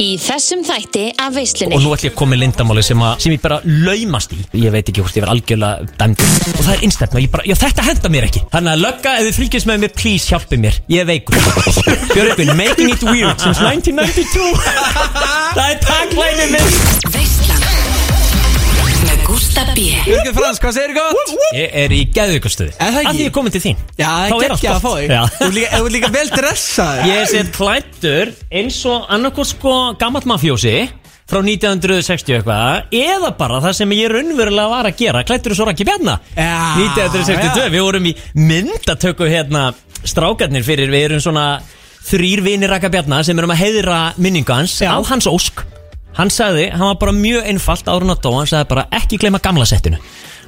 Í þessum þætti af veislunni. Og nú ætlum ég að koma með lindamáli sem, að, sem ég bara laumast í. Ég veit ekki hvort ég verð algjörlega dæmdur. Og það er instant og ég bara, já þetta henda mér ekki. Þannig að lögga, ef þið fylgjast með mér, please hjálpi mér. Ég er veikur. Björgun, making it weird since 1992 Það er taglænið minn Gústa B Jörgur Frans, hvað segir gott? Ég er í geðvikastuði Er það ekki? Af því ég er komin til þín Já, það Þá er er allt ekki að fá gott. þig Já. Þú ert líka- þú ert líka vel dressaður Ég er sett klættur eins og annarkort sko gammalt mafjósi frá 1960 eitthvað eða bara það sem ég raunverulega var að gera klættur svo rakki bjarna Já, 1962, já. við vorum í myndatöku hérna strákarnir fyrir við erum svona þrýr vinir rakka bjarna sem erum að heiðra minningu hans Já. á hans ósk hann sagði, hann var bara mjög einfalt árun að dó, hann sagði bara ekki gleyma gamla settinu.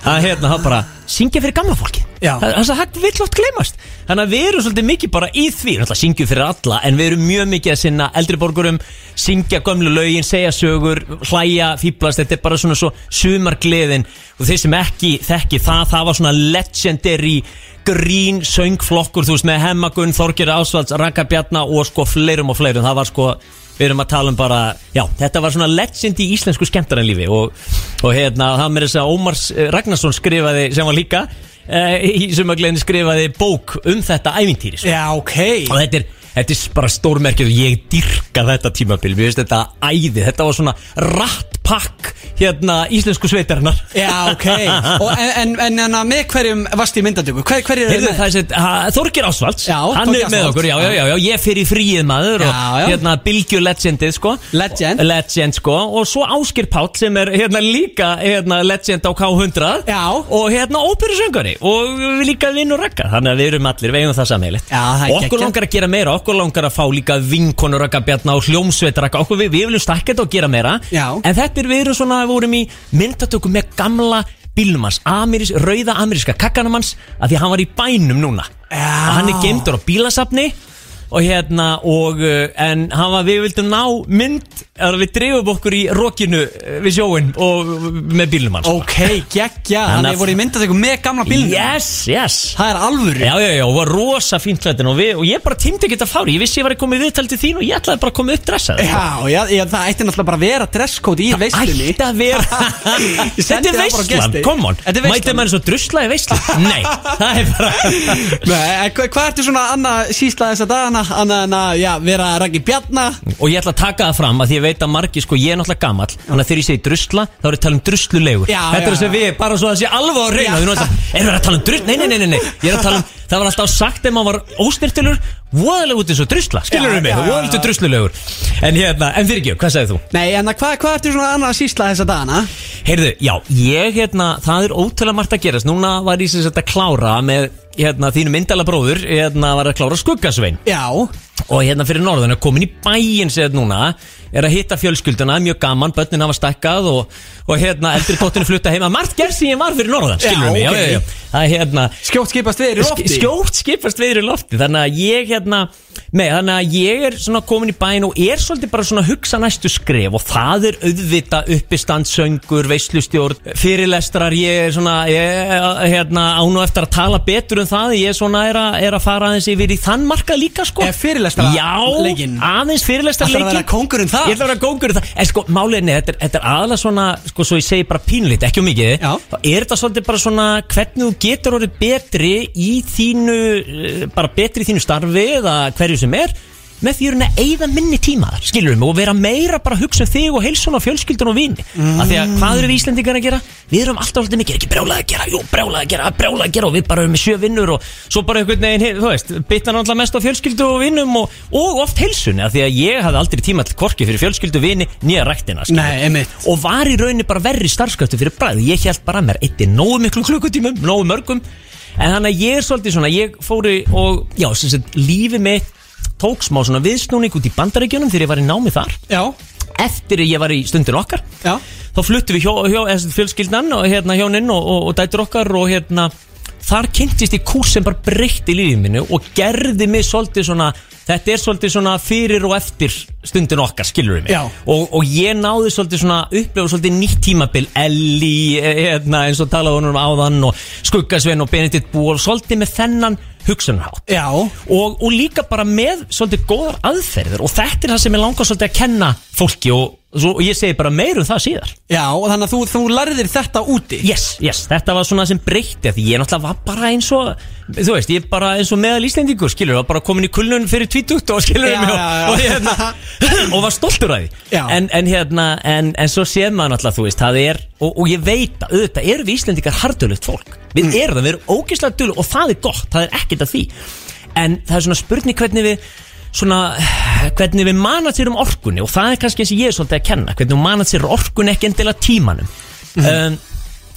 Að hérna, hann bara syngja fyrir gamla fólki Já. Það- sagði, það vill oft gleymast. Þannig að við erum svolítið mikið bara í því náttúrulega syngjum fyrir alla, en við erum mjög mikið að sinna eldri borgurum, syngja gömlu lögin segja sögur, hlæja, fýblast þetta er bara svona svo sumargleðin. Og þeir sem ekki þekki það það var svona legendary grín söngflokkur, þú veist, með Hemmagun Þorgir Ásvalds, Raka Bjarna og sko fleirum og fleirum, það var sko við erum að tala um bara, já, þetta var svona legend í íslensku skemmtarnalífi og, og hérna, það með þess að Ómars eh, Ragnarsson skrifaði, sem var líka uh, í sumagleðin skrifaði bók um þetta ævintýri, sko. Já, ok. Og þetta er, þetta er bara stórmerkið og ég dyrka þetta tímabil, mér finnst þetta æði, þetta var svona rattpakk hérna íslensku sveitarinnar Já, ok Og en, en, en, með hverjum varst í myndatöku? Hver, hver er Heyrðu, með? það er sett, ha, Þorgir Ásvalds Já, Hann Þorgeir er með Ásvalds. okkur, já, já, já, já Ég í fríið maður og Já, já. hérna Bilgju Legendið, sko Legend. Legend, sko Og svo Áskir Páll sem er hérna líka hérna, Legend á K100 Já. Og hérna óperusöngari Og líka vinn og rakka Þannig að við erum allir, við eigum það sammeilegt Já, það er Okkur geggjað. langar að gera meira Okkur langar að fá líka vinkonur rakka bjarna Og hljómsveitar rakka Okkur við, við viljum stakka þetta og gera meira Já. En þetta er við erum svona, við vorum í myndatöku með gamla bílnum hans, Ameris, rauða ameríska kakkanum hans, að því að hann var í bænum núna. Og hann er geimdur á bílasafni og hérna og, uh, en hann var, við vildum ná mynd að við dreifum okkur í rokinu uh, við sjóin og með bílnum hans. Ok, geggja. Þannig Þannig að- að voru í myndatöku með gamla bílnum? Yes, yes. Það er alvöru. Já, já, já, og var rosa fínt hlættin og, og ég bara tímdi ekki að fári, ég vissi ég var að koma í viðtal til þín og ég ætlaði bara að koma upp dressað. Já, já, já, það ætti náttúrulega bara að vera dresscode í veislunni. ætti að vera Þetta er það veistlan, come on. Þetta er veislan. Mæti mann svo drusla í veistlan Nei, það er bara Annað en að, já, vera Raggi Bjarna. Og ég ætla að taka það fram að því ég veit að margi sko, ég er náttúrulega gamall Þannig að þegar ég segi drusla, þá er ég að tala um druslulegur. Já, Þetta er já, þess að við, bara svo að það sé alveg á reyna. Þú erum alltaf, erum við að tala um drusla? Nei, nei, nei, nei, nei. Ég er að tala um, það var alltaf sagt ef maður var óstyrtilur Voðalega út eins og drusla, skilur Já, við mig? já, já, Voðalega druslulegur. En hérna, en fyrir hvað sagðið þú? Nei, en að hvað hva ertu svona annað sísla þessa dagana? Heyrðu, já, ég hérna, það er ótrúlega margt að gerast. Núna var ég sem sagt að klára með hérna, þínu myndala bróður Hérna var að klára skuggasvein Já, Og hérna fyrir norðan er komin í bæinn sér núna Er að hitta fjölskylduna, mjög gaman Bönnin hafa stækkað og, og hérna eldri tóttinu flutta heima Margt gerð sem ég var fyrir norðan, skilur mig? Ok. já, já, já. Það er hérna skjótt skipast við í lofti. sk- Skjótt skipast viður í lofti. Þannig að ég hérna Nei, þannig að ég er svona komin í bæinn og er svolítið bara svona hugsa næstu skref og það er auðvita uppistandssöngur, veislustjórn, fyrirlestrar, ég er svona, ég hérna án og eftir að tala betur um það, ég er svona er að, er að aðeins markað líka sko. Er fyrirlestara Já, leikinn? aðeins fyrirlestrar Ætlarðu að vera kóngurinn þar? Ég ætla að vera kóngurinn þar, en sko máliðinni, þetta, er- þetta er aðalega svona, sko svo ég segi bara pínlít, ekki um mikið, Já. þá er þetta svolítið bara svona hvernig þú getur orðið betri í þínu, eh, bara betri í þínu starfi eða hverju sem er með því að eigða minni tíma þar, skilur mig og vera meira bara að hugsa um þig og heilsun og fjölskyldun og vini. Mm. af því að hvað eru við Íslendingar að gera? Við erum alltaf alltaf mikið, ekki brjálað að gera jú, brjálað að gera, brjálað að gera og við bara erum með sjö vinnur og svo bara einhvern veginn, þú veist bitnar alltaf mest á fjölskyldu og vinnum og, og oft heilsunni, af því að ég hafði aldrei tíma til korki fyrir fjölskyldu, vini, nýja einmitt. Og var í rauninni bara verri starfskvæftu fyrir bræð ég held bara mér eitt nógu miklu klukkutímum nógu mörgum. En þannig að ég er svolítið svona ég fóri og já, sem sagt, lífi mitt tók smá svona viðsnúning út í bandaríkjunum þegar ég var í námi þar. Já, eftir að ég var í stundin okkar. Já. Þá fluttum við hjó, hjó, fjölskyldan og hérna hjóninn og, og, og dætur okkar og hérna þar kynntist ég kúrs sem bara breytti lífið minni og gerði mig svolítið svona þetta er svolítið svona fyrir og eftir stundin okkar, skilur við mig og, og ég náði svolítið svona upplefa svolítið nýtt tímabil Elli, eh, hérna, eins og talaði honum áðan og Skuggasvein og Benedikt Bú og svolítið með þennan hugsunarhátt. Og, og líka bara með svolítið góðar aðferðir og þetta er það sem ég langar svolítið að kenna fólki og, svo, og ég segi bara meir um það síðar. Já, og þannig að þú, þú lærðir þetta úti. Yes, yes, þetta var svona sem breytti því ég náttúrulega var bara eins og þú veist, ég bara eins og meðal Íslendingur skilur, var bara komin í kulnun fyrir 20 og skilur Já, og, já, já. og, hérna, og var stoltur af því. En, en hérna, en, en svo séð maður náttúrulega, þú veist, það er og, og ég veit að auðvitað erum við Íslendingar hardulegt fólk. Við Mm. erum það, við erum ógeðslega dul og það er gott, það er ekkert af því. En það er svona spurning hvernig við svona, hvernig við manat sér um orkunni og það er kannski eins og ég er svolítið að kenna hvernig við manat sér orkunni ekki endilega tímanum. Um,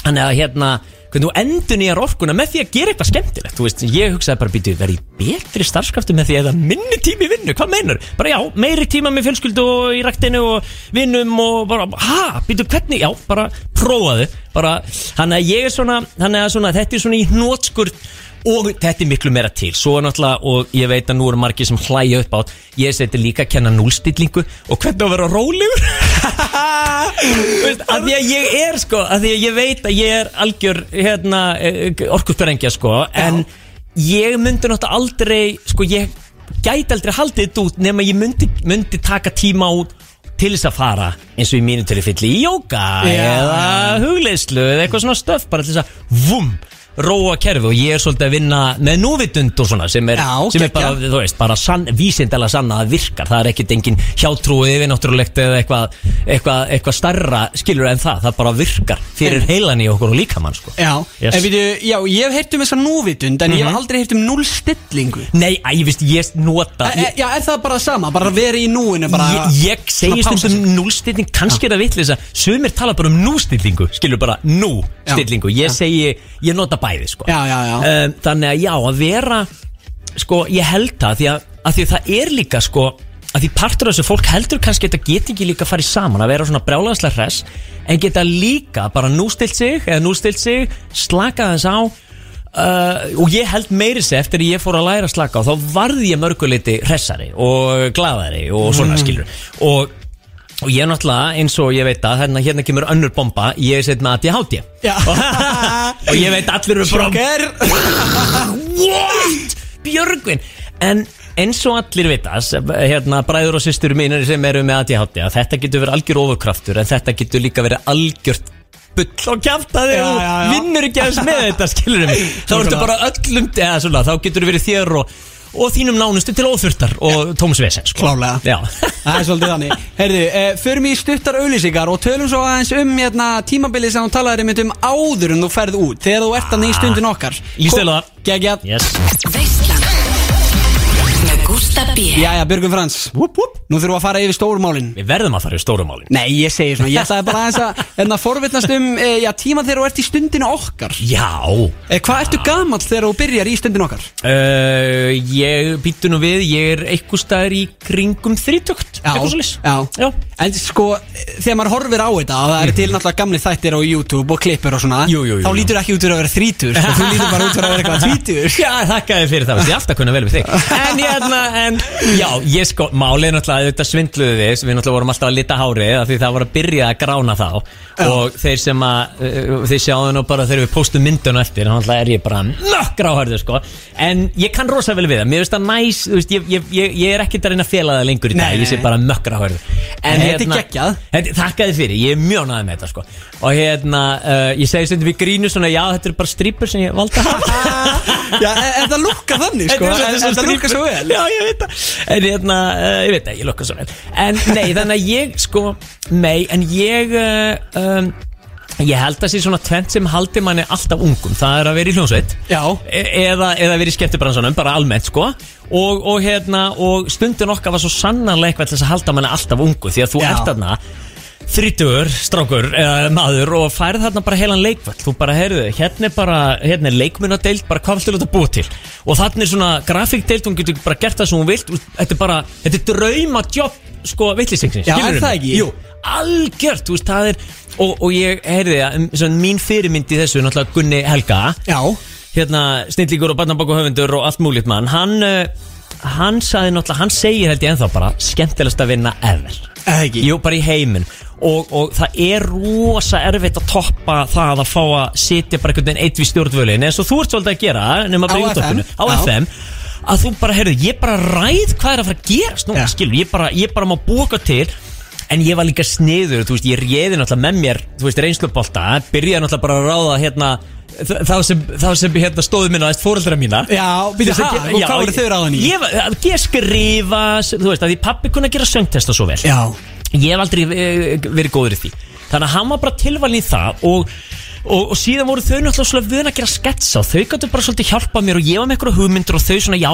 þannig að hérna hvernig þú endur nýjar orkuna með því að gera eitthvað skemmtilegt. Þú veist, ég hugsaði bara býtu verði ég betri starfskraftu með því að minni tími vinnu? Hvað meinar, bara já, meiri tíma með fjölskyldu og í ræktinu og vinnum og bara, ha, býtu hvernig já, bara prófaðu, bara þannig að ég er svona, þannig að svona, þetta er svona í hnótskur og þetta er miklu meira til. Svo er náttúrulega, og ég veit að nú eru margir sem hlæja upp á ég seti líka að kenna núlstillingu og hvernig að vera rólegur? Að því að ég er sko, að því að ég veit að ég er algjör hérna, orkusperengja sko, en ég myndi náttúrulega aldrei sko, ég gæti aldrei haldið þetta út nema ég myndi, myndi taka tíma út til þess að fara eins og í mínu tilfelli í jóka Já. eða hugleyslu eða eitthvað svona stöf bara til þess að vum róa kerfi og ég er svolítið að vinna með núvitund og svona sem er, Já, sem er bara, þú veist, bara sann, vísindalega sanna að virkar, það er ekkert engin hjátrúið yfirnáttúrulegt eða eitthvað, eitthvað, eitthvað starra skilur en það, það bara virkar fyrir heilan í okkur og líkamann sko. Já, Yes. en við, já, ég hef heyrt um þessa núvitund En ég hef aldrei heyrt um núlstillingu Nei, æ, ég veist, ég nota e, Já, er það bara sama? Bara vera í núinu bara, Ég, ég segi svona pása stundum núlstilling, kannski er það vitlis að sumir tala bara um nústillingu, skilur bara nústillingu, ég segi, ég nota bæði sko. Já, já, já. Um, Þannig að já, að vera, sko, ég held það, því að, að því að það er líka, sko, að því partur af þessu fólk heldur kannski að þetta geti ekki líka farið saman að vera svona brjálaðslega hress en geta líka bara nústilt sig eða nústilt sig, slaka þess á Uh, og ég held meiri sér eftir að ég fór að læra að slaka og þá varði ég mörguleiti hressari og gladari og svona skilur og, og ég er náttúrulega eins og ég veit að hérna, hérna kemur önnur bomba ég er sett með ADHD Já. og ég veit allir eru bara What? Björgvin En eins og allir vita hérna, bræður og systur mínir sem eru með ADHD að þetta getur verið algjör ofurkraftur en þetta getur líka verið algjört bull og kjaftaði Já, og já, já. vinnur ekki aðeins með þetta skilur mig þá ertu bara öllum eða, svona, þá getur verið þér og, og þínum nánustu til óþurftar og Tómas Vesen sko. Klálega. Já. Það er svolítið þannig Heyrðu, eh, förum í stuttar auðlýsingar og tölum svo aðeins um hérna, tímabilið sem þú talaðir einmitt um áður en þú ferð út þegar þú ert að í stundin okkar á það. Geggjað yes. Gústa B. Jæja, Björgun Frans. Whoop, whoop. Nú þurfum við að fara yfir stórmálin. Við verðum að fara í stórumálin Nei, ég segi svona, ég ætlaði bara aðeins að hérna, forvitnast um e, já, tíma þegar þú ert í stundinu okkar. Já. E, Hvað ertu gamall þegar þú byrjar í stundinu okkar? Uh, ég býtu nú við, ég er eitthvað staðar í kringum þrítökt svolítið já. Já. En sko, þegar maður horfir á þetta og það eru til náttúrulega gamli þættir á YouTube og klippur og svona Jú, jú, jú, Þá lítur ekki út fyrir að vera að við En hérna, já, ég sko, málið er náttúrulega, þetta svindluðu við Við náttúrulega vorum alltaf að lita hárið af Því það var að byrja að grána þá. Og þeir sem að, uh, þeir sjáðu nú bara þegar við postum myndun eftir Þannig er ég bara nökk gráhærður, sko. En ég kann rosa vel við það, mér finnst það næs Þú veist, ég, ég, ég, ég er ekkert að reyna að fela það lengur í dag. Ég sé bara mökk gráhærður En. Þetta- Þakkaði fyrir, ég er mjög náði með þetta sko. Og hérna, uh, ég segi stundum í grínu svona Já, þetta eru bara strýpur sem ég valda. Að hafa Já, en, það lukka þannig sko? En, það lukka svo vel? Já, ég veit það En hérna, uh, ég veit það, ég lukka svo vel. En nei, þannig að ég sko Nei, en ég uh, um, Ég held að sé svona tvent sem haldi manni alltaf ungum. Það er að vera í hljónsveit Já. e eða, eða vera í skemmtibransanum, bara almennt sko. Og, og hérna, og stundin okkar var svo sannarlega eitthvað til þess að halda manni alltaf ungu Því að þú Já. ert þarna þrítugur, strákur eða maður og færð þarna bara heilan leikvall þú bara heyrðu, hérna er bara hérna er leikmunadeild, bara hvað viltu þetta búa til. Og þarna er svona grafíkdeild hún getur bara gert það sem hún vilt. Þetta er bara, þetta er drauma jobb sko vittlýsingsins Já, er það ekki? Jú, algjört, þú veist, það er og, og ég heyrði að um, mín fyrirmynd í þessu er náttúrulega Gunni Helga. Já, hérna, snillíkur og barnabókuhöfundur og allt múlít mann. Hann, uh, hann sagði náttúrulega, hann segir held ég ennþá bara Skemmtilegast að vinna ever Eða ekki? Jú, bara í heiminn og, og það er rosa erfitt að toppa það að fá að sitja bara einhvern veginn eitt við stjórnvölin eins og þú ert svolítið að gera nema bara Á í útvarpinu, FM. á Já. FM að þú bara, heyrðu, ég bara ræð hvað er að fara að gerast nú, Já. skilur, ég bara, ég bara má búka til en ég var líka sniður, þú veist, ég réði náttúrulega með mér, þú veist, reynslubolta byrjaði náttúrulega bara að ráða hérna þá sem, þá sem hérna stóðu minna aðeins fóreldra mína. Já, býttu, Þess að ha, gera- og hvað voru þau ráðan í? Ég að ég skrifa, þú veist, að því pappi kunna gera söngtesta svo vel. Já, Ég hef aldrei eh, verið góður í því. Þannig að hann var bara tilvalin í það og, og, og síðan voru þau náttúrulega svona vön að gera sketsa og þau gætu bara svolítið hjálpa mér og ég var með eitthvað hugmyndur og þau svona já,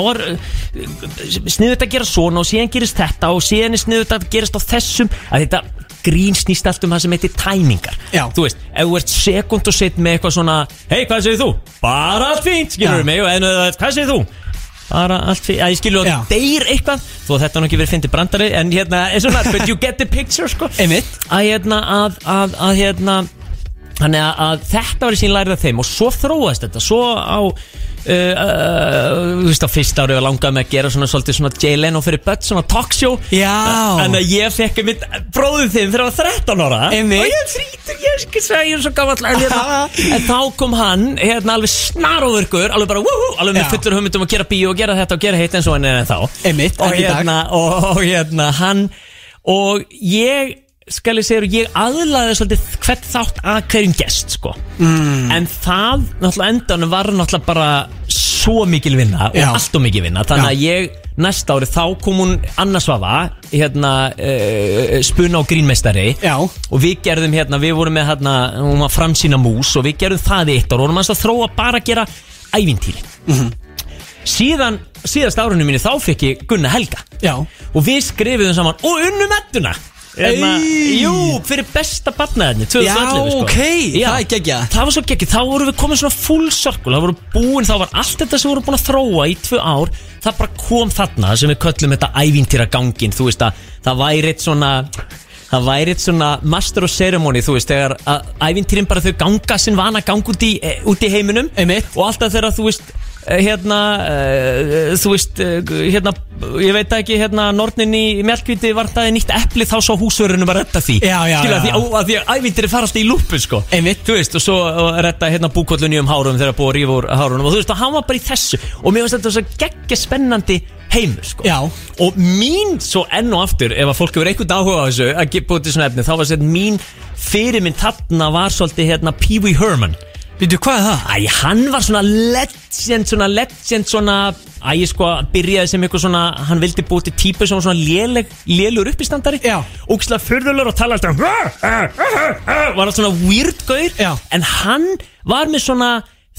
sniðu þetta að gera svona og síðan gerist þetta og síðan er sniðu þetta að gerast á þessum. Að þetta grín snýst allt um það sem heitir tæmingar Já. Þú veist, ef þú ert sekund og set með eitthvað svona Hei, hvað segir þú? Bara allt fínt, skilur Já. mig og en, uh, hvað segir þú? Bara allt fínt, að ég skilur Já. að deyr eitthvað þó þetta har nú ekki verið fyndið brandari en hérna, er svona, but you get the picture sko Einmitt. að hérna að, að, að hérna þannig að, að þetta var í sín lærið af þeim og svo þróast þetta svo á þú veist á fyrsta ári var langað með að gera svona svolítið svona Jay Leno fyrir börn svona talkshow Já. en að ég fekk mitt bróðið þinn þegar ég var 13 ára Einmitt. og ég er þrítur, ég er ekki segja, ég er svo gamall en, hérna, en þá kom hann hérna alveg snaróðurkur alveg bara wúhú, alveg með fullur hugmyndum að gera bíó og gera þetta og gera hitt eins og er en þá Einmitt, og ekki í dag. hérna, og, og hérna hann og ég skal ég segja, ég aðlaði svolítið hvert þátt að hverjum gest sko. mm. en það náttúrulega endanum var náttúrulega bara svo mikil vinna og Já. allt og mikil vinna þannig að ég næsta ári þá kom hún Anna Svafa hérna uh, spuna og grínmeistari Já. og við gerðum hérna, við vorum með hérna hún var framsýna mús og við gerðum það í eitt ár og vorum að þróa bara að gera ævintýri Mhm. síðan síðast árunum mínu þá fekk ég Gunna Helga já og við skrifum saman og unnum ettuna Hérna, Ey! Jú, fyrir besta barnaðinni 2011 Já, sko. ok, það er geggjað. Það var svo geggjað, þá vorum við komin svona full circle Það voru búin, þá var allt þetta sem voru búin að þróa í tvö ár Það bara kom þarna sem við köllum þetta ævintýra gangin Þú veist að það væri eitt svona Það væri eitt svona master of ceremony Þú veist, þegar ævintýrin bara þau ganga sinn vana gang út í, eh, út í heiminum Einmitt. Og alltaf þegar þú veist Hérna, uh, þú veist, uh, hérna, ég veit ekki, hérna, nornin í mjölkvíti vartaði nýtt epli þá svo húsverðinu bara retta því. Já, já, Skilja, já. Því, að því að ævindir fara alltaf í lúpu, sko. Einmitt. Þú veist, og svo retta hérna búkollunni um hárum þegar búið að rífa úr hárunum og þú veist, og hann var bara í þessu og mér finnst þetta svo geggja spennandi heimur, sko. Já. Og mín, svo enn og aftur, ef að fólk hefur einhvern áhuga á þessu að út í svona efni, þá var sett mín fyrirmynd þarna var svolítið hérna Pee Wee Herman. Býtu, hvað er það? Æ, hann var svona legend, svona legend, svona Æ, ég sko byrjaði sem eitthvað svona Hann vildi búið til típu sem var svona léleg, lélur uppistandari Já. Ógislega fyrðulegur og tala alltaf Var það svona weird gaur Já. En hann var með svona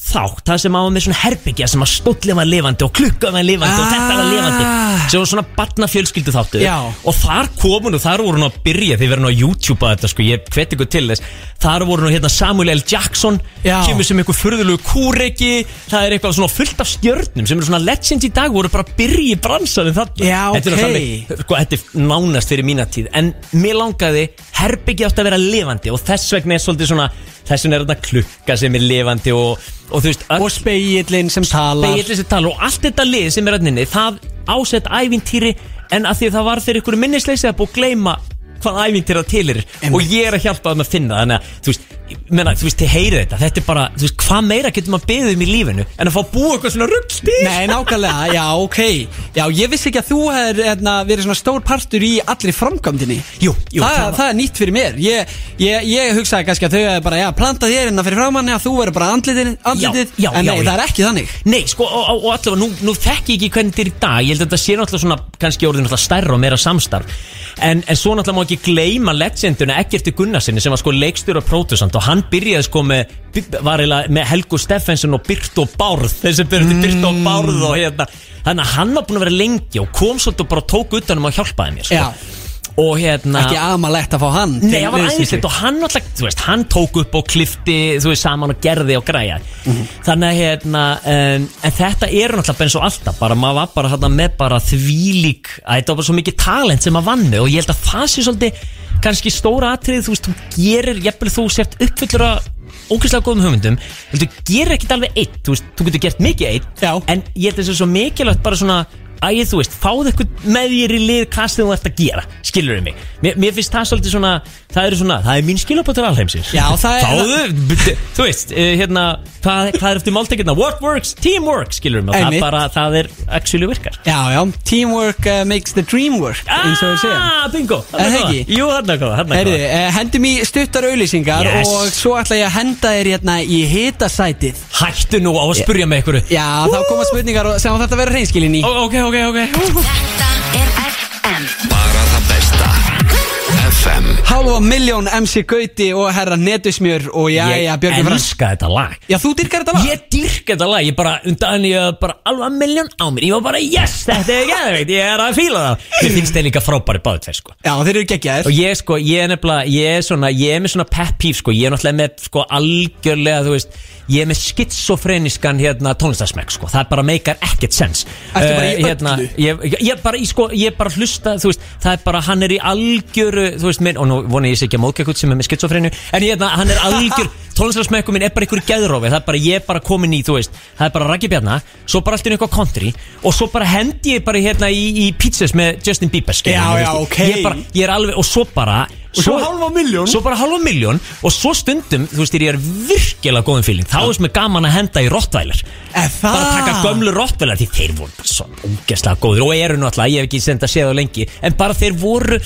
þátt Það sem var með svona herbyggja sem að stóllið var lifandi og klukkan var lifandi og þetta var lifandi Ah. sem var svona barna fjölskyldu þáttu Já. og þar komu nú, þar voru nú að byrja þeir verður nú að YouTube að þetta sko, ég hveti ykkur til þess þar voru nú hérna Samuel L. Jackson Já. kemur sem einhver furðulegu kúreki það er eitthvað svona fullt af stjörnum sem eru svona legend í dag voru bara að byrja í bransanum þarna Já, þetta er, ok. þannig, sko, þetta er nánast fyrir mína tíð en mér langaði herbyggja átt að vera lifandi og þess vegna er svolítið svona þess vegna er þetta klukka sem er lifandi og, og þú veist öll Og speillin sem talar. Beigillin sem tala og allt þetta lið sem er öðninni það ásett ævintýri en að því að það var fyrir ykkur minnisleysi að búið að gleyma hvað ævintýri það til er og ég er að hjálpa þeim að finna þannig að þú veist, menna, þú veist, þið heyrið þetta. Þetta er bara, þú veist, hvað meira getur maður beðið um í lífinu en að fá að búa eitthvað svona rugl til Nei, nákvæmlega, já, ok. Já, ég vissi ekki að þú hefur hérna, verið svona stór partur í allri framkvæmdini Jú, jú, það, það það er nýtt fyrir mér. Ég, ég, ég hugsaði kannski að þau hefur bara, já, plantað þér innan fyrir framann að þú verður bara andlitið, andlitið. Já, já, En já, nei, já. það er ekki þannig. Nei, sko, og, og, og allavega, nú, nú þekki ég ekki hvernig þetta er í dag. Ég held að þetta sé náttúrulega svona, kannski orðin náttúrulega stærra og meira samstarf En, en svo náttúrulega má ekki gleyma legenduna Eggerti Gunnarsinni sem var sko leikstjóra pródusant Og hann byrjaði sko með, var eiginlega með Helgu Steffensen og Byrtu og Bárð sem byrjaði til Byrtu og Bárð og hérna Þannig að hann var búin að vera lengi og kom svolítið og bara tók utanum og hjálpaði mér sko. Já. Og hérna Ekki amalegt að fá hann Nei, til það var liðs við æðislegt og hann alltaf, þú veist, hann tók upp og klifti, þú veist, saman og gerði og græja Mhm. Þannig að, hérna, um, en þetta er náttúrulega eins og alltaf, bara maður var bara hérna með bara þvílík, að þetta var bara svo mikið talent sem maður vann með og ég held að það sé svolítið kannski stóra atrið, þú veist, þú gerir, jafnvel þú sért uppfyllur að ógeðslega góðum hugmyndum Þú gerir ekkert alveg eitt Þú veist, þú getur gert mikið eitt Já. En ég held að svo mikilvægt bara svona Æ, þú veist, fáðu eitthvað með þér í lið Hvað sem þú ert að gera, skilur mig mér, mér finnst það svolítið svona Það er svona, það er mín skilabóð til alheimsins Já, það er- Fáðu, þú veist, uh, hérna Hvað, hvað er eftir máltekina? What works? Teamwork, skilur mig Og það Einmitt. bara, það er actually virkar Já, já, teamwork uh, makes the dream work eins og við segja Ah, bingo Er það ekki? Jú, hann er góð, hann er Herri, góð uh, hendum í stuttar auðlýsingar Yes. og svo ætla ég að henda þér hérna í hitasætið Hættu nú á að spurja mig einhverju Já, þá koma spurningar og- sem þetta verður reynskilin í Ó, Ok, ok, ok. Þetta er FM Bara það besta. FM Hálfa miljón MC Gauti og herra Netusmjör og jæja, Björgvin Ég Frans. elska þetta lag. Já, þú dyrkar þetta lag? Ég dyrka þetta lag, ég bara undan ég bara alveg miljón á mér. Ég var bara yes, þetta er geðveikt, ég er að fíla það. Mér finnst þeir líka frábæri báðu tveir sko. Já, þeir eru geggjaðir. Og ég sko, ég er nefnilega, ég er svona, ég er með svona pep peeve sko. Ég er náttúrulega með sko algjörlega, þú veist Ég er með skitsofreniskan hérna tónlistarsmekk sko Það bara meikar ekkert sens Ertu bara í Eh, hérna, öllu? ég, ég bara í sko, ég bara hlusta veist, það er bara, hann er í algjöru veist, minn, og nú vona ég sé ekki að eitthvað sem er með skitsofrenu En hérna, hann er algjör Tónlistarsmekkum minn er bara einhverju geðrófi Það er bara, ég er bara komin í, þú veist Það er bara Raggi Bjarna, svo bara allt í eitthvað country Og svo bara hendi ég bara hérna í, í pizzas með Justin Bieber skilur Já, já, ok. Ég er, bara, ég er alveg, og svo bara svo hálfa milljón? Svo bara halva miljón Og svo stundum, þú veist, ég er virkilega góðum fíling Þá er mér gaman að henda í rottvælar Er? Bara taka gömlu rottvælar Því þeir voru bara svo ógeðslega góður Og eru náttúrulega, ég hef ekki senda að séð á lengi En bara þeir voru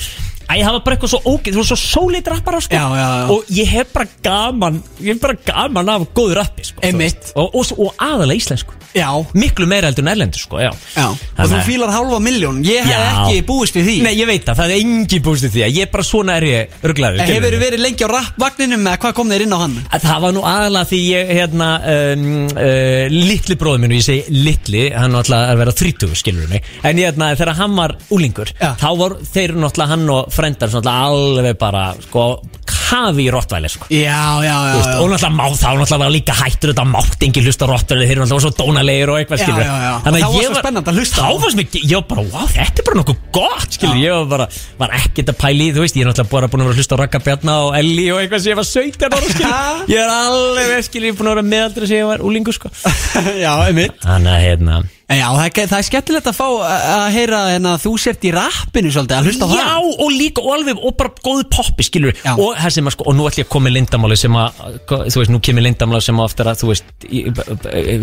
Æ, það var bara eitthvað svo ógeð, þú voru svo sólít rappara sko. Já, já, já. Og ég hef bara gaman Ég hef bara gaman af góður rappi sko, þú Einmitt. veist. og, og, og aðalega íslensku Já, Miklu meira heldur en erlendur sko, já, já Og Þannig þú að- fílar hálfa miljón Ég hef Já. ekki búist við því Nei, ég veit það, það er engin bústu því að Ég er bara svona er ég örglaður Hefur verið lengi á rappvagninum eða hvað kom þeir inn á hann? Að Það var nú aðalega því ég, hérna, um, uh, litli bróður minn og ég segi litli, hann var alltaf að vera 30, skilur mig, en ég, hérna, þegar hann var úlingur, Já. þá var þeir náttúrulega hann og frendar svona alveg bara, sko, kafi í rottvæli, sko. Já, já, já, Þú veist, já. og náttúrulega má þá náttúrulega var líka hættur þetta mátt engin hlusta rottvæli þeir eru náttúrulega svo dónalegir og eitthvað Já, skilur já, já. Þannig Og þá að var ég svo spennandi að hlusta þá fannst mér, ég var bara, wow, þetta er bara nokkuð gott skilur, ég var bara, var ekkert að pæli þú veist, ég er náttúrulega bara búin að vera að hlusta á Raka Bjarna og Elli og eitthvað sem ég var 17 ára skilur ég er alveg, skilur, ég er búin að vera meðaldri sem ég var úlingu, sko. Já, einmitt. Þannig að, hérna Já, það er, það er skemmtilegt að fá að heyra en að þú sért í rappinu svolítið að hlusta á það Já, og líka, og alveg, og bara góðu poppi, skilur Já. Og það sem að, sko, og nú ætlum ég að koma með lindamáli sem að, þú veist, nú kemur lindamáli sem að eftir að, þú veist, ég,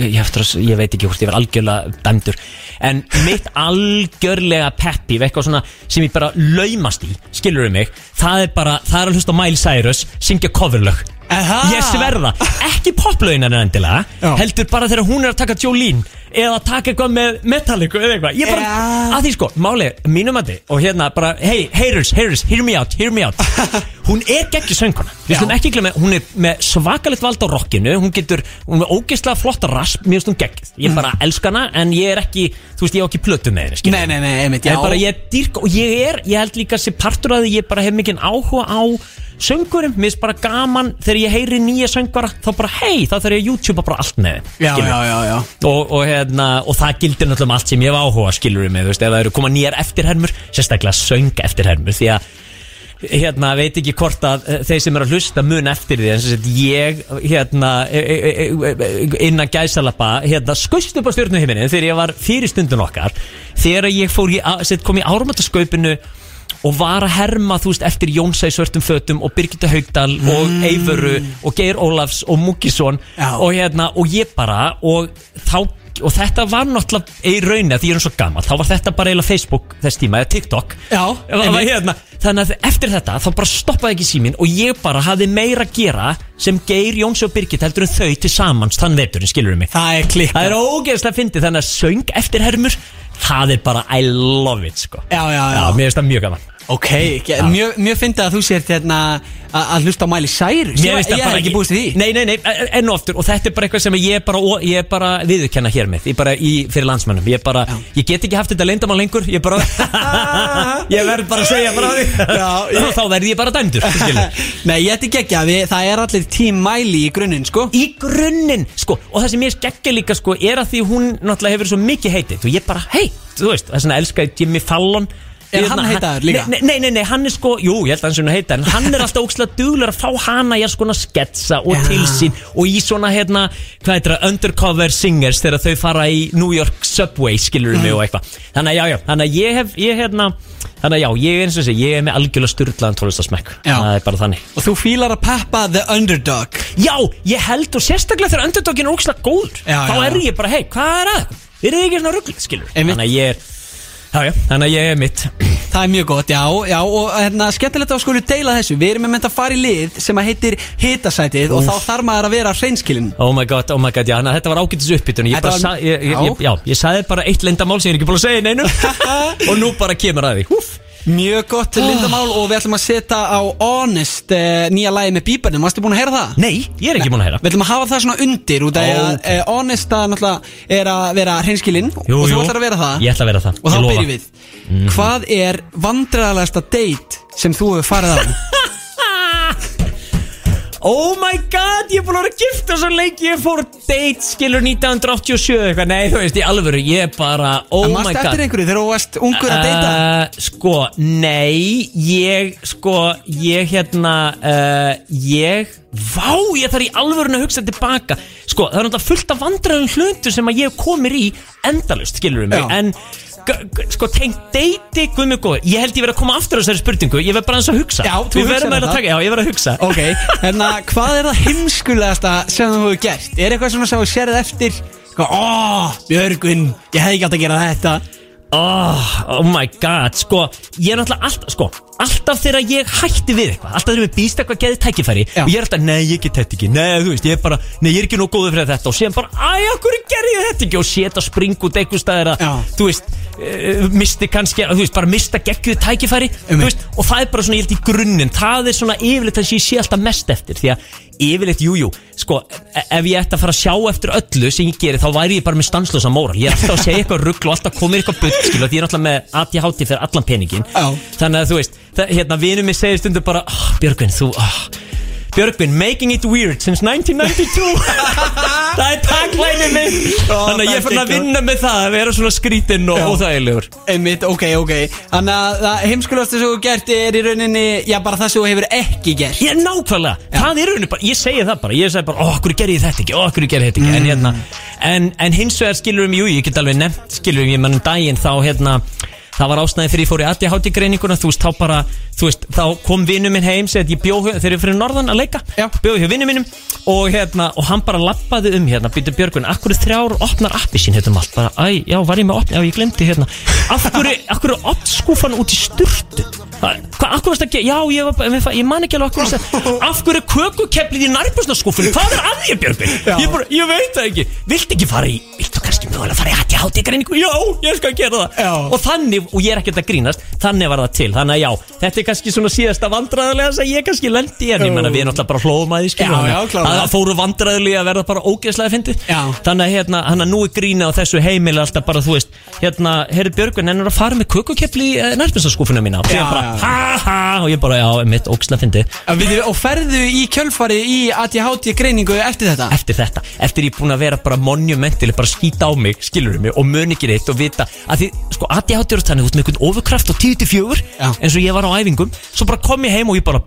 ég, eftir að, ég veit ekki hvort ég var algjörlega dæmdur En mitt algjörlega peppi, eitthvað svona sem ég bara laumast í, skilur mig Það er bara, það er að hlusta á Miley Cyrus, syngja coverlög Aha. Ég sverða, ekki poplögin hennar endilega Já. Heldur bara þegar hún er að taka Jolene Eða taka eitthvað með Metallica eða eitthvað Ég bara, Já. að því sko, máli, mínum að þið Og hérna bara, hey, haters, haters, hear me out, hear me out Hún er geggjur sönguna Við Já. skulum ekki glemja, hún er með svakalegt vald á rockinu Hún getur, hún er ógeðslega flotta rasp Mér hún geggjuð, ég bara elska hana En ég er ekki, þú veist, ég á ekki plötu með henni. Nei, nei, nei, einmitt, En já bara ég dýrk og ég er, ég held líka sem partur að ég bara hef mikinn áhuga á söngurum, mér finnst bara gaman þegar ég heyri nýja söngvara, þá bara hei, þá þarf ég að YouTube bara allt með þeim, Já, já, já, já. Og, og, hérna, og það gildir náttúrulega um allt sem ég hef áhuga skilur með, þú veist, ef það eru koma nýjar eftirhermur sérstaklega söng eftirhermur því að hérna, veit ekki hvort að eh, þeir sem eru að hlusta mun eftir því en sem sagt ég, hérna e, e, e, innan gæsalappa hérna, skust upp á stjórnuhiminin þegar ég var fyrir stundun okkar þegar ég fór sagt, kom í áramöndaskaupinu og var að herma, þú veist, eftir Jónsa í svörtum fötum og Birgitta Haugdal og Eyvöru og Geir Ólafs og Múkisson Já. og hérna, og ég bara og þá, og þetta var náttúrulega í rauninni að því ég er svo gammal, þá var þetta bara eiginlega Facebook þess tíma, eða TikTok. Já, Það var einmitt. hérna, þannig að eftir þetta þá bara stoppaði ekki síminn og ég bara hafði meira að gera sem Geir, Jónsi og Birgit heldur en þau til samans þann veturinn, skilur mig. Það er klikka Það er ógeðslega fyndið þannig að söng eftir hermur það er bara I love it sko. Já, já. Já, mér finnst það mjög gaman Ok, ekki, mjög, mjög fyndið að þú sért hérna að hlusta á Miley Cyrus. Mér Ég, það ég hef ekki búist við því. Nei, nei, nei, enn og aftur. Og þetta er bara eitthvað sem ég er bara, ég bara viðurkenna hér með. Ég bara í, fyrir landsmönnum. Ég bara, ég get ekki haft þetta leyndamál lengur. Ég bara Ég verð bara að segja bara því. Já, ég- Og þá verð ég bara dæmdur. Nei, ég ætti að við, það er allir Team Miley í grunninn, sko. Í grunninn, sko. Og það sem ég skeggja líka, sko Er að því hún náttúrulega hefur svo mikið heitið. Og ég bara, hei, þú veist Það er svona Er hann heitaður líka? Nei, nei, nei, nei, hann er sko, jú, ég held að hann sé nú heita En hann er alltaf ókslega duglegur að fá hana í að skona sketsa og Já. til sín Og í svona, hérna, hvað heitir það, undercover singers Þegar þau fara í New York Subway, skilur mig og eitthvað Þannig að, já, já, þannig að ég hef, ég, hérna Þannig að já, ég er eins og þessi, ég er með algjörlega styrlaðan tónlistasmekk Já. Það er bara þannig Og þú fílar að peppa the underdog Já, ég held og sérstaklega þegar underdogin er ókslega góður Já, Þá já, er ég bara, hei, hvað er að? Er þið ekki svona ruggl, skilur? Einmitt. Þannig að ég er, já, já, þannig að ég er mitt. Það er mjög gott, já, já og hérna, skemmtilegt að skulu deila þessu. Við erum með mynd að fara í lið sem að heitir hitasætið og þá þarf maður að vera hreinskilin Oh my god, oh my god, já, að þetta var ágætis uppbytun. Ég Þetta bara, var- sa, ég, ég, Já. ég, já, ég sagði bara eitt leyndamál sem ég er ekki búin að segja neinu. Og nú bara kemur að því. Húf. Mjög gott lindamál og við ætlum að setja á Honest uh, nýja lagi með bíbarnum Varstu búin að heyra það? Nei, ég er ekki búin að heyra Við ætlum að hafa það svona undir út af að Ok. uh, Honest að náttúrulega er að vera hreinskilin Jú, og þú jú. ætlar að vera það Ég ætla að vera það, Og þá ég lofa. byrjum við Hvað er vandræðalegasta date sem þú hefur farið á? Oh my god, ég er búin að vera að gifta svo lengi Ég fór date, skilur 1987 eitthvað Nei, þú veist, í alvöru, ég er bara Oh En my Mást god eftir einhverju þegar þú varst ungur að deyta? Uh, sko, nei Ég, sko, ég hérna uh, Ég Vá, ég þarf í alvörun að hugsa tilbaka Sko, það er náttúrulega fullt af vandræðum hlutur sem að ég komir í endalust, skilur mig Já. En, sko, tengt deiti, guð mig góður Ég held ég verið að koma aftur á þessari spurningu Ég verð bara aðeins að hugsa Já, þú Við verðum að það. taka, já, ég verð að hugsa Ok, hérna, hvað er það heimskulegasta sem þú hefur gert? Er eitthvað svona sem þú sérð eftir? Ó, Björgun, ég hefði ekki átt að gera þetta Oh, oh my god, sko Ég er náttúrulega alltaf, sko Alltaf þegar ég hætti við eitthvað Alltaf þegar við býst eitthvað geðið tækifæri Já. Og ég er alltaf, nei, ég get þetta ekki Nei, þú veist, ég er bara, nei, ég er ekki nóg góður fyrir þetta Og síðan bara, æ, okkur gerði ég þetta ekki Og séta spring út eitthvað staðir að Já. Þú veist, uh, misti kannski Þú veist, bara mista geggjuð tækifæri. Þú veist, og það er bara svona, ég held í grunninn Það er svona yfirleitt það sem ég sé alltaf mest eftir Því að yfirleitt, jú, jú Sko, e- ef ég ætti að fara að sjá eftir öllu sem ég geri Þá væri ég bara með stanslösa móral Ég er alltaf að segja eitthvað rugl og alltaf komið eitthvað bull Skilu, því ég er alltaf með ADHD fyrir allan peningin Já. Þannig að þú veist, það, hérna, vinur mig segir stundu bara oh, Björgvin, þú, oh, Björgvin, making it weird since 1992 Það er takklæni minn Þannig að ég fann að vinna með það Að vera svona skrítinn og óþægilegur. Einmitt, ok, ok. Þannig að það heimskulegasta sem þú gert er í rauninni, já, bara það sem þú hefur ekki gert. Ég er nákvæmlega, það er rauninni bara, ég segi það bara. Ég segi bara, ó, okkur gerði ég þetta ekki, ó, okkur gerði ég þetta ekki? En hérna, en, en hins vegar skilur um, jú, ég get alveg nefnt Skilur um, ég mann um daginn þá, hérna Það var ástæðin fyrir ég fór í ADHD greininguna Þú veist, þá bara, þú veist, þá kom vinnu minn heim Segði ég bjó, þegar ég fyrir norðan að leika Já. Bjóði hjá vinnu mínum Og hérna, og hann bara lappaði um hérna Býtu Björgun, akkur er þrjár opnar appi sín Hérna um allt, bara, æ, já, var ég með opni Já, ég glemdi hérna. Akkur er opnskúfan út í sturtu? Hvað, akkur varst að gera, já, ég, var, ég, man ekki alveg akkur varst Af hverju er kökukeplið í nærbúrsnaskúfun Hvað er að ég, Björgun? Já. Ég, bara, ég veit það ekki. Viltu ekki fara í, viltu kannski mögulega fara í ADHD greiningu? Já, ég skal gera það. Já. Og þannig, og ég er ekkert að grínast Þannig var það til, þannig að já Þetta er kannski svona síðasta vandræðilega sem ég kannski lendi En ég menna við erum náttúrulega bara hlóðum að því að- að Það fóru vandræðilega að verða bara ógeðslega að hérna, á ha ha Og ég bara, já, mitt ógeðslega fyndið Og ferðu í kjölfari í ADHD greiningu eftir þetta? eftir þetta eftir ég búin að vera bara monumentil bara skýta á mig, skilur mig og mun ekki neitt og vita að því, sko, ADHD er þannig út með einhvern ofurkraft og 10-4 Já. eins og ég var á æfingum, svo bara kom ég heim og ég bara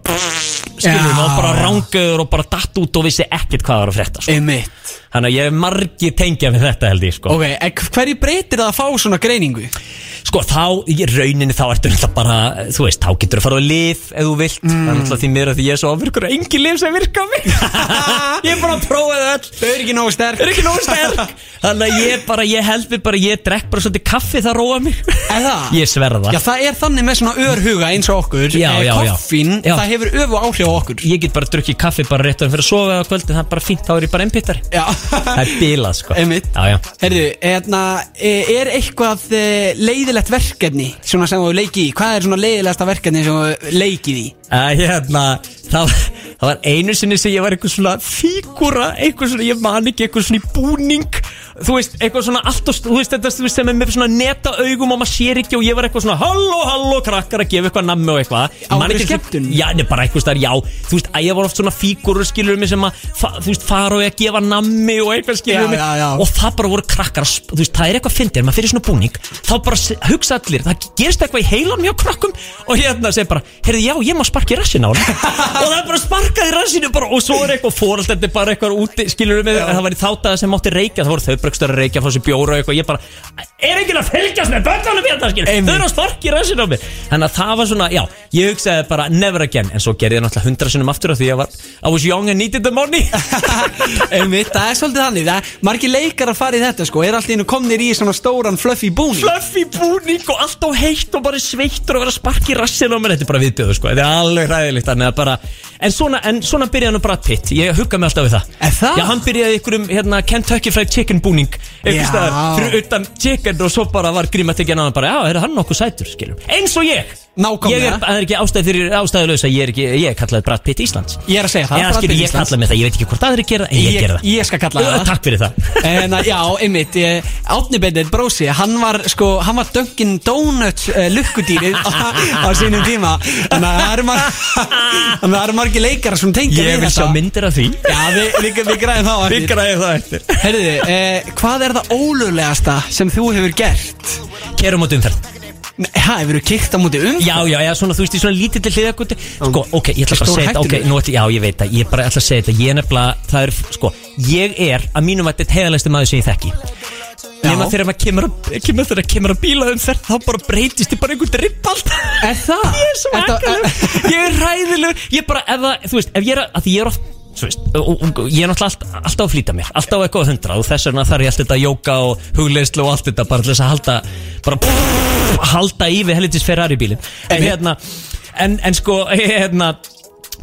skilur mig Já, og bara já. rángaður og bara datt út og vissi ekkert hvað var að frétta sko. Einmitt þannig að ég hef margir tengja með þetta held ég sko. Ok, en hverju breytir það að fá svona greiningu? sko þá, í rauninni þá ertu náttúrulega bara, þú veist, þá getur þú að fara á lif ef þú vilt, Mm. það er náttúrulega því mér að því ég er svo ofirkur og engi lif sem virka á mig ég er bara að prófa það öll Þau eru ekki nógu sterk er ekki nógu sterk Þannig að ég bara, ég held mig bara, ég drekk bara svolítið kaffi það róa mig það? Ég sverða Já, það er þannig með svona örhuga eins og okkur Já, Eh, já, já. Koffín, Já. það hefur öfu áhrif á okkur Ég get bara drukkið kaffi bara rétt um fyrir að sofa á kvöldin Það er bara fínt, þá er ég bara einpittar Já Það er bilað sko. Einmitt. Já, já. Herðu, hérna, eh, er eitthvað eh, leiðilegt verkefni Svona sem þú leikið í? Hvað er svona leiðilegasta verkefni sem þú leikið í? Að hérna, það, það var einu sinni sem ég var eitthvað svona fígúra Eitthvað svona, ég man ekki, eitthvað svona í búning þú veist, eitthvað svona allt og, þú veist, þetta sem er með svona neta augum og maður sér ekki og ég var eitthvað svona halló, halló, krakkar að gefa eitthvað nammi og eitthvað Á Man ekki- skemmtun? Já, nei, bara eitthvað starf, já Þú veist, að ég var oft svona fígurur skilur mig sem að, fa, þú veist, fara og að gefa nammi og eitthvað skilur Já, mig já, já. og það bara voru krakkar, þú veist, það er eitthvað fyndir, maður fyrir svona búning þá bara hugsa allir, það gerist eitthvað í heilan og sparka í rassin á hann. Og það er bara sparkað í rassinu bara, og svo er eitthvað er bara eitthvað úti, skilur mig, það var í þáttaða sem mátti reykja, það voru þau brökstur að reykja, fá sér bjóra og eitthvað, ég bara, er ekki að fylgjast með bönnunum hérna, skilur, þau eru að sparka í rassinu á mér, þannig að það var svona, já, ég hugsaði bara never again, en svo gerði ég náttúrulega hundra sinnum aftur af því ég var, I was young and needed the money. Einmitt, það er svolítið þannig. Það, Margir leikar að fara í þetta sko. Er alltaf innu komnir í svona stóran fluffy búning fluffy búning og allt á heitt og bara sveittur og vera að sparki í rassinu á mér. Þetta er bara viðbjöðu sko, þetta er alveg að bara, en svona, en svona byrjaði nú bara titt, ég hugga mig alltaf við það. Er það? Já, hann byrjaði ykkur um hérna, Kentucky Fried Chicken búning fyrir utan chicken og svo bara var grímatekjan á hann bara, já, er hann nokkuð sætur, skiljum eins og ég. Nákvæmlega. Ég er, það er ekki ástæð fyrir ástæðulegs að ég er ekki, ég er kallaði Brad Pitt Íslands. Ég er að segja það, Brad Pitt ég Íslands. kallaði mig það, ég veit ekki hvort aðri gera en ég, Ég- gera það. ég skal kalla Já, það. Takk fyrir það. En að, já, einmitt, ég, Átni Bennett brósi, hann var sko, hann var Dunkin Donuts uh, lukkudýrið á, á sínum tíma. Þannig að það eru mar- þannig að það eru margir leikara sem tengja Ég við vil sjá þetta myndir af því. Já, við, við, við græðum það eftir. Græði það eftir. Herðu, eh, hvað er það ólöglegasta sem þú hefur gert? Kerum á umferð. Ha, hefur þú kikt á múti um? Já, já, já, svona, þú veist, í svona lítið til hliðakuti Sko, ok, ég ætla bara að segja þetta Ok, hættulegur. nú já, ég veit það Ég bara ætla að segja þetta Ég er nefnilega, það er, sko Ég er, að mínum að þetta heiðalegsti maður sem ég þekki Nefna þegar maður kemur að Kemur þegar kemur að bíla um þær Þá bara breytist ég bara einhvern dripp allt Er það? Ég er svo akalur Ég er ræðilegur Ég bara, ef það, þú veist, ef ég er að, að því ég er oft Þú veist, og, og, og ég er náttúrulega allt, alltaf að flýta mér. Alltaf eitthvað að hundra Og þess vegna þarf ég allt þetta jóka og hugleyslu og allt þetta Bara til þess að halda Bara pff, halda í við hellitis Ferrari bílin En hérna En, en sko, hérna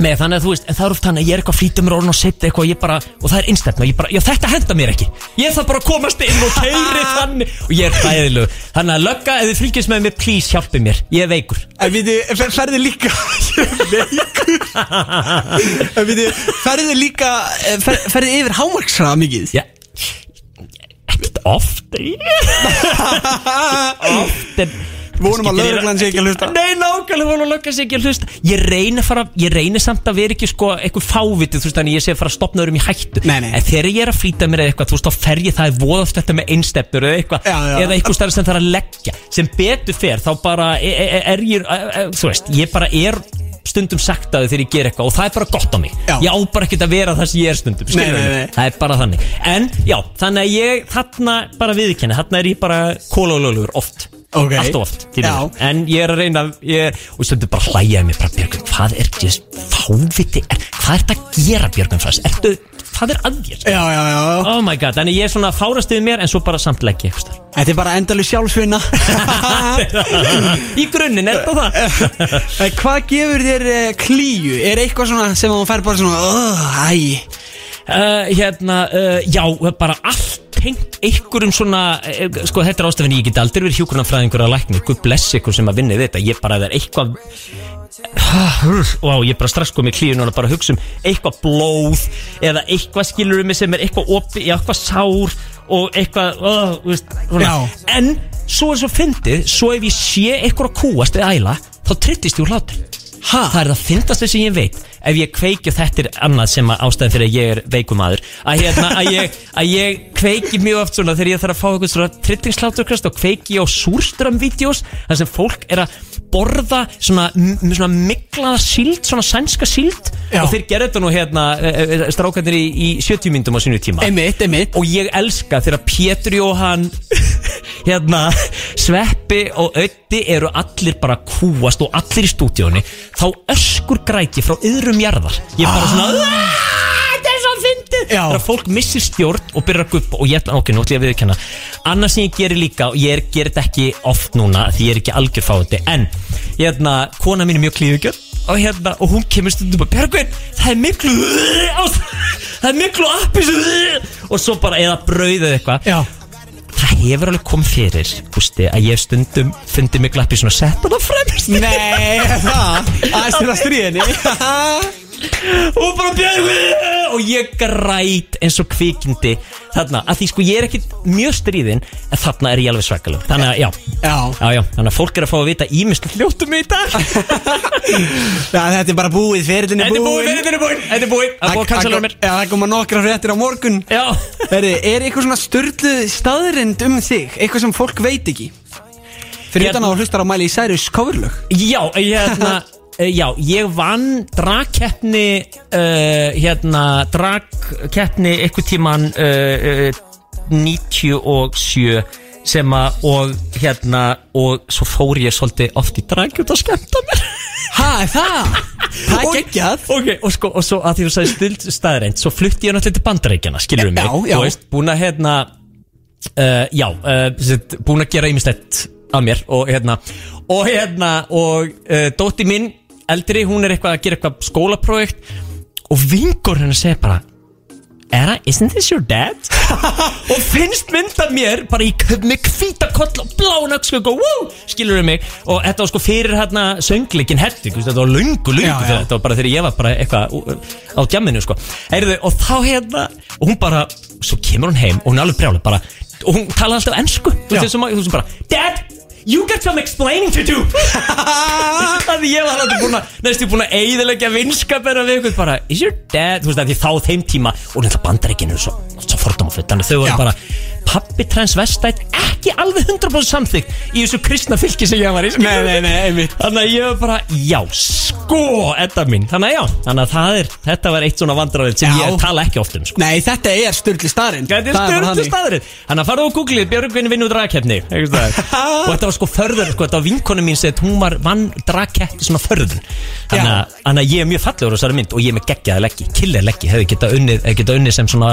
með þannig að þú veist, það er oft þannig að ég er eitthvað að flýta mér orðin og setja eitthvað og ég bara, og það er innstætna, ég bara, já þetta henda mér ekki. Ég þarf bara að komast inn og keiri þannig og ég er hræðilegu, þannig að lögga ef þið fylgjast með mér, please hjálpi mér. Ég er veikur. En við þið, ferði líka Veikur. En við þið, ferði líka eh, fer, Ferði yfir hámarksraða mikið? Já. Ekkert oft. Oft en Vonum að lögreglan sé ekki að hlusta. Nei, nákvæmlega vonum að lögreglan sé ekki að hlusta Ég reyni að fara, ég reyni samt að vera ekki sko eitthvað fávitið, þú veist, þannig ég sé að fara að stopna öðrum í hættu Nei, nei. En þegar ég er að flýta mér eitthvað, þú veist, þá fer ég það er voðaft þetta með einstefnur eða eitthvað Já, já. Eða eitthvað stærri sem þarf að leggja Sem betur fer, þá bara er, er, er ég, er, er, þú veist, ég bara er stundum saktaði þegar ég ger eitthvað og það er bara gott á mig Já. ég á bara ekkert að vera það sem ég er stundum Nei, nei, nei. það er bara þannig en já, þannig að ég þarna bara viðkenni, þarna er ég bara kólólölugur oft Ok. allt of oft, en ég er að reyna ég, og stundum bara hlæjaði mig bara Björgun, hvað er just fáviti? Er, hvað er þetta að gera Björgun Frans ertu, hvað er að þér? Já, já, já. Oh my god, þannig ég er svona fárastið mér en svo bara samt leggja eitthvað starf. Þetta er bara endalur sjálfsvinna. Í grunninn er þetta það? Hvað gefur þér uh, klíu? Er eitthvað svona sem þú fær bara svona uh, Æ. Uh, hérna, uh, já, bara allt tengt einhverjum svona uh, sko þetta er ástafinn ég get aldrei verið hjúkurnafræðingur að læknir, guð bless ykkur sem að vinni þetta. Ég bara það er eitthvað Vá, ég bara strax komið klíu núna bara að hugsa um eitthvað blóð eða eitthvað skilur um mig sem er eitthvað opi, eitthvað sár og eitthvað uh, veist, en svo er svo fyndið svo ef ég sé eitthvað að kúast eða æla þá trittist ég úr hlátur Ha? það er það fyndast sem ég veit. Ef ég kveiki og þetta er annað sem að ástæðan fyrir að ég er veikumadur að, hérna, að, ég, að ég kveiki mjög oft svona þegar ég þarf að fá eitthvað svona trittingsláturkast og kveiki á súrströmmvídeós þar sem fólk er að borða svona, svona miklaða síld, svona sænska síld. Já. og þeir gerðu þetta nú hérna e, e, strákandir í, í 70 myndum á sínu tíma. Einmitt, einmitt. Og ég elska þegar Pétur Jóhann hérna Sveppi og Öddi eru allir bara að kúast og allir í stúdíóni þá öskur græti frá yðrum jarðar. Ég er bara svona "Ah, þetta er svo fyndið. Já. þegar fólk missir stjórn og byrjar að guppa og ég ok, nú ætla ég að viðurkenna. Annars sem ég gerir líka og ég er, gerir þetta ekki oft núna því ég er ekki algjör fáti en hérna, kona mín er mjög klíðugjör og hérna, og hún kemur stundum bara Björgvin, það er miklu það er miklu appis og svo bara eða brauð eða eitthvað. Já það hefur alveg komið fyrir Gústi, að ég stundum fundið mig glappi svona sett hana fremst Nei, það? Aðeins til að stríðinni og bara björgu og ég græt eins og kvikindi. Þarna, að því sko ég er ekkit mjög stríðin en þarna er ég alveg svakalug þannig að já, Já. já, þannig að fólk er að fá að vita ímest hljóttum í dag. Já, þetta er bara búið, ferillin er Þetta er búið búið, þetta er búið, þetta er búið. Það er búið að cancela mér. Já, það koma nokkra fréttir á morgun. Já, Heri, Er eitthvað svona störlu staðrind um þig? Eitthvað sem fólk veit ekki? Fyrir Hérna- utan á að hlustar á mæli í Cyrus coverlög. Já, hérna eh, Já, ég vann dragkeppni uh, hérna dragkeppni eitthvað tíman uh, uh, 97 sem að og hérna og svo fór ég svolítið oft í drag út að skemmta mér Ha, er það? Það er geggjað Ok, og sko, og svo að því þú sagði stild staðreind Svo flutti ég náttúrulega til bandaríkjana, skilur mig Já, já. Þú veist, búin að hérna uh, Já, uh, búin að gera ýmislegt að mér Og hérna, og hérna Og uh, dótti mín, eldri Hún er eitthvað að gera eitthvað skólaprojekt Og vingur hennar segir bara Era, isn't this your dad? og finnst mynd af mér bara í, með hvíta koll og og woo, skilur við mig og þetta var sko fyrir hérna söngleikin herti, þetta var lungu, lungu Já, já. þetta var bara þegar ég var bara eitthvað ú- á djamminu sko, heyrðu, og þá hérna og hún bara, svo kemur hún heim og hún er alveg brjálega bara, og hún tala alltaf ennsku, þú veist þessum, bara Dad, you got some explaining to do. Að ég var alltaf búin að næstu búin að eigðilegja vinskapera við ykkur. Bara, is your dad, þú veist að því þá þeim tíma og náttúrulega bandaríkinu svo, svo fordómafull, þannig að þau voru bara pappi transvestætt ekki alveg 100% samþygg í þessu kristna fylki sem ég var í. Nei, nei, nei, einmitt. Þannig að ég var bara, já, sko, Edda mín. Þannig að já, þannig að það er, þetta var eitt svona vandræðið sem Já. ég tala ekki oft um sko. Nei, þetta er störlu staðrind Þetta er stjórnstu staðurinn Þannig. að farðu á Google, Björgvin vinn úr dragkeppni. Einhvers staðar. Og þetta var sko förður sko, Þetta var vinkonu mín sem hún var vann dragkeppni svona förðun Þannig að, ég er mjög fallegur á þessari mynd Og ég er með geggjaði leggi, killer leggi Hefði geta unnið, hefði geta unnið sem svona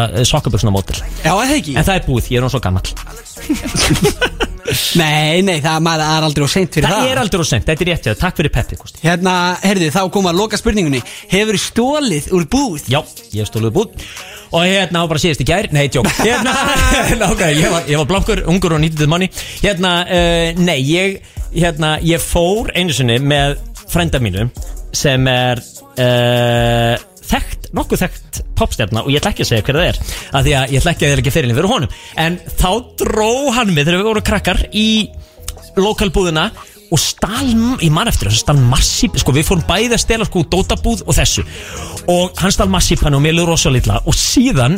er það ekki? En það er búið, ég er nú svo gammal Nei, nei, það maður er aldrei og seint fyrir það Það. er aldrei og sent, þetta er rétt hjá þér. Takk fyrir peppi, Kosti Hérna, herði, þá kom að loka spurningunni. Hefur stólið úr búð? Já, ég hef stóluð búð. Og hérna var bara síðast í gær Nei, tjók Hérna, ok, ég var, ég var blankur, ungur og nýttið manni Hérna, uh, nei, ég Hérna, ég fór einu sinni með frænda mínu Sem er uh, Þekkt, nokkuð þekkt popstjarna Og ég ætla ekki að segja hver það er af Því að ég ætla ekki að það er ekki fyrirlin fyrir honum. En þá dró hann mig þegar við vorum krakkar Í lokalbúðina og stal, ég man eftir þessu, stal massíp sko við fórum bæði að stela sko dótabúð og þessu. Og hann stal massípan og mér lögur rosa litla og síðan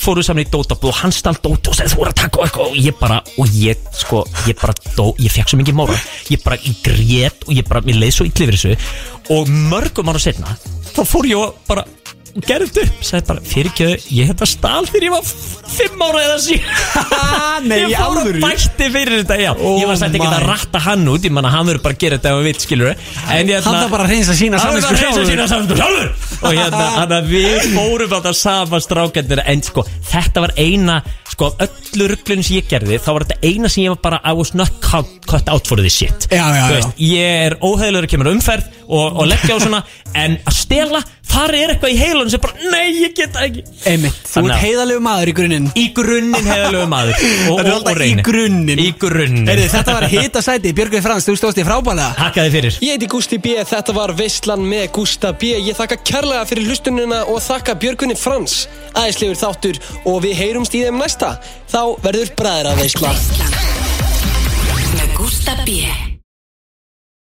fórum við saman í dótabúð og hann stal dót og sagði þú voru að taka og eitthvað og ég bara, og ég sko, ég bara dó, ég fekk svo mikið móra ég bara, ég grét og ég bara, mér leið svo illa yfir þessu. Og mörgum ára setna þá fór ég og bara og gerði þetta upp, sagði bara fyrirgjöðu, ég hef það stál þegar ég var fimm ára eða síðan Nei, ég fór að alvöru? bætti fyrir þetta, já Oh ég var sætt ekki að my. ratta hann út, ég manna hann verður bara að gera þetta ef hann vill, skilur en ég Hann þarf bara að reynsa sína hann samvinsku verður að reysa sjálfur. sína samvinsku sjálfur og hérna, hann að við fórum þetta sama strákendir, en sko þetta var eina, sko af öllu rugglun sem ég gerði, þá var þetta eina sem ég var bara I was not cut, cut out for this shit Já, já, Þú já. ég er óheðilegur að kemur umferð og, og leggja á svona, en að stela þar er eitthvað í heilunum sem bara, nei, ég get það ekki. Einmitt, þú Þannig ert að- heiðalegu maður í grunninn. Í grunninn hefðalegu maður. Og, Þetta er og, og alltaf í reynir. grunninn. Í grunninn. Herði, þetta var hita sæti, Björgvið Frans, þú stóðst í frábælega Hakkaði fyrir. Ég heiti Gústi B, þetta var Veistlan með Gústa B. Ég þakka kærlega fyrir hlustununa og þakka Björgunni Frans. Æðislegur þáttur og við heyrumst í þeim næsta. Þá verður bræðra Veistla Veislan Með Gústa B